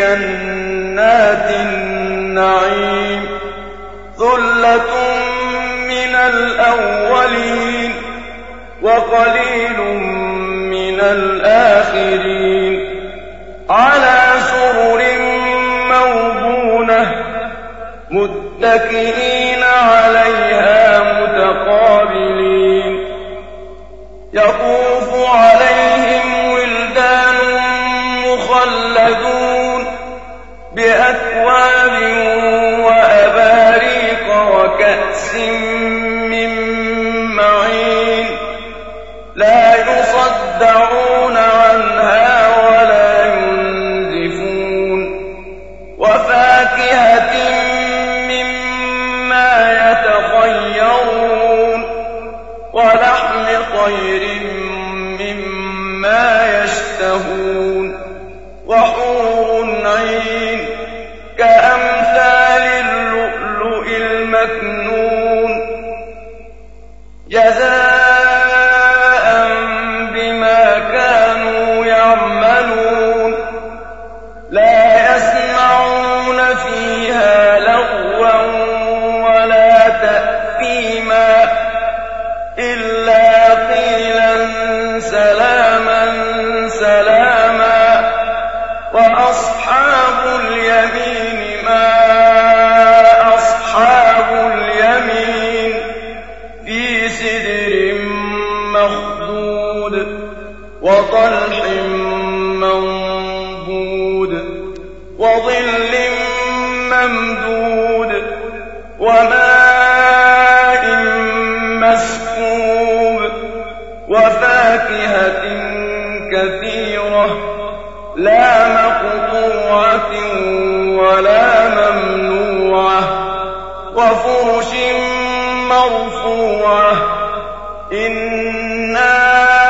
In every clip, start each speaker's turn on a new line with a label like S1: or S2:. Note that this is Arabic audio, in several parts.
S1: جنات النعيم ثلة من الأولين وقليل من الآخرين على سرر موضونة متكئين عليها متقابلين يطوف يصدعون عنها ولا ينزفون. وفاكهة مما يتخيرون. ولحم طير مما يشتهون. وحور عين وطلح منضود وظل ممدود وماء مسكوب وفاكهة كثيرة لا مقطوعة ولا ممنوعة وفرش مرفوعة إنا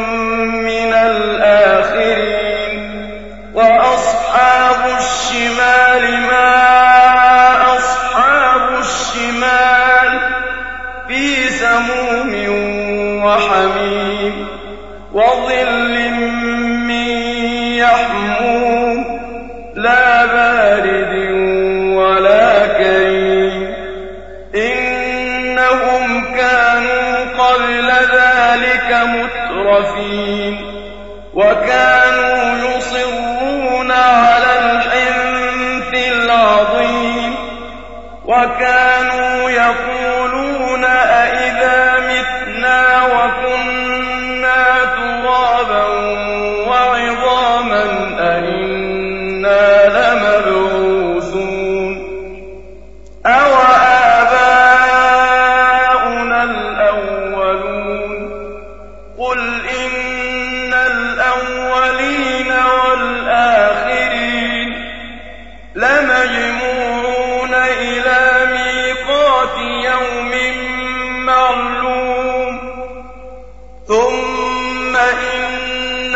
S1: يحموم لا بارد ولا كريم. إنهم كانوا قبل ذلك مترفين. وكانوا يصرون على الحنث العظيم. وكانوا يقولون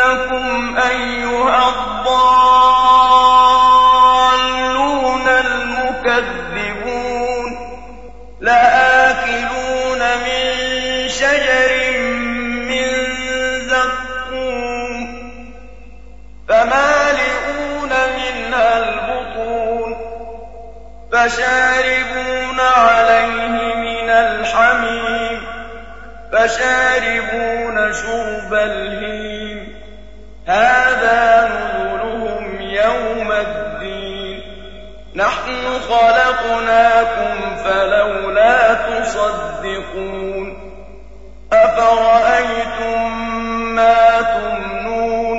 S1: إنكم أيها الضالون المكذبون لآكلون من شجر من زقوم فمالئون منها البطون فشاربون عليه من الحميم فشاربون شرب الهيم هذا نزلهم يوم الدين. نحن خلقناكم فلولا تصدقون. أفرأيتم ما تمنون؟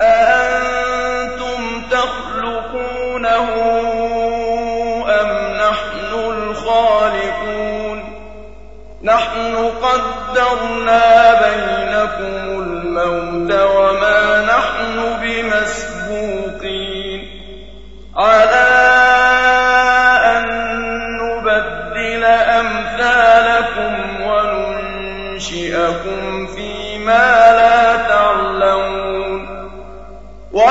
S1: أأنتم تخلقونه أم نحن الخالقون؟ نحن قدرنا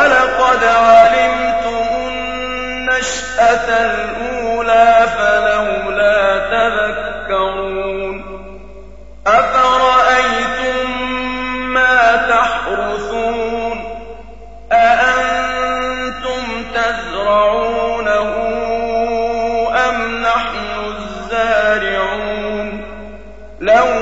S1: ولقد علمتم النشأة الأولى فلولا تذكرون أفرأيتم ما تحرثون أأنتم تزرعونه أم نحن الزارعون لو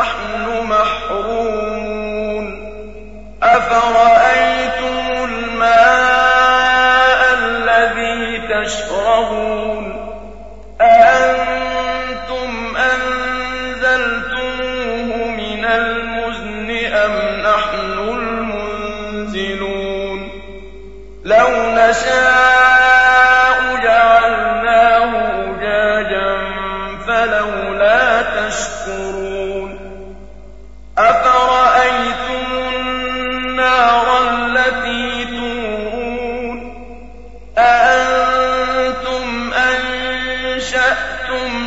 S1: نحن محرومون. أفرأيتم الماء الذي تشربون؟ أأنتم أنزلتموه من المزن أم نحن المنزلون؟ لو نشاء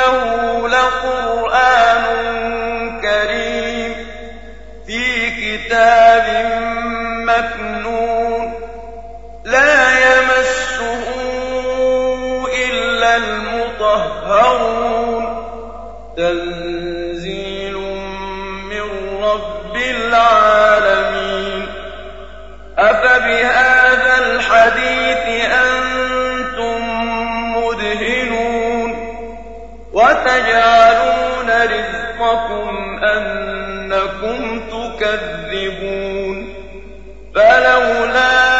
S1: إنه لقرآن كريم في كتاب مكنون لا يمسه إلا المطهرون. تنزيل من رب العالمين وتجعلون رزقكم أنكم تكذبون فلولا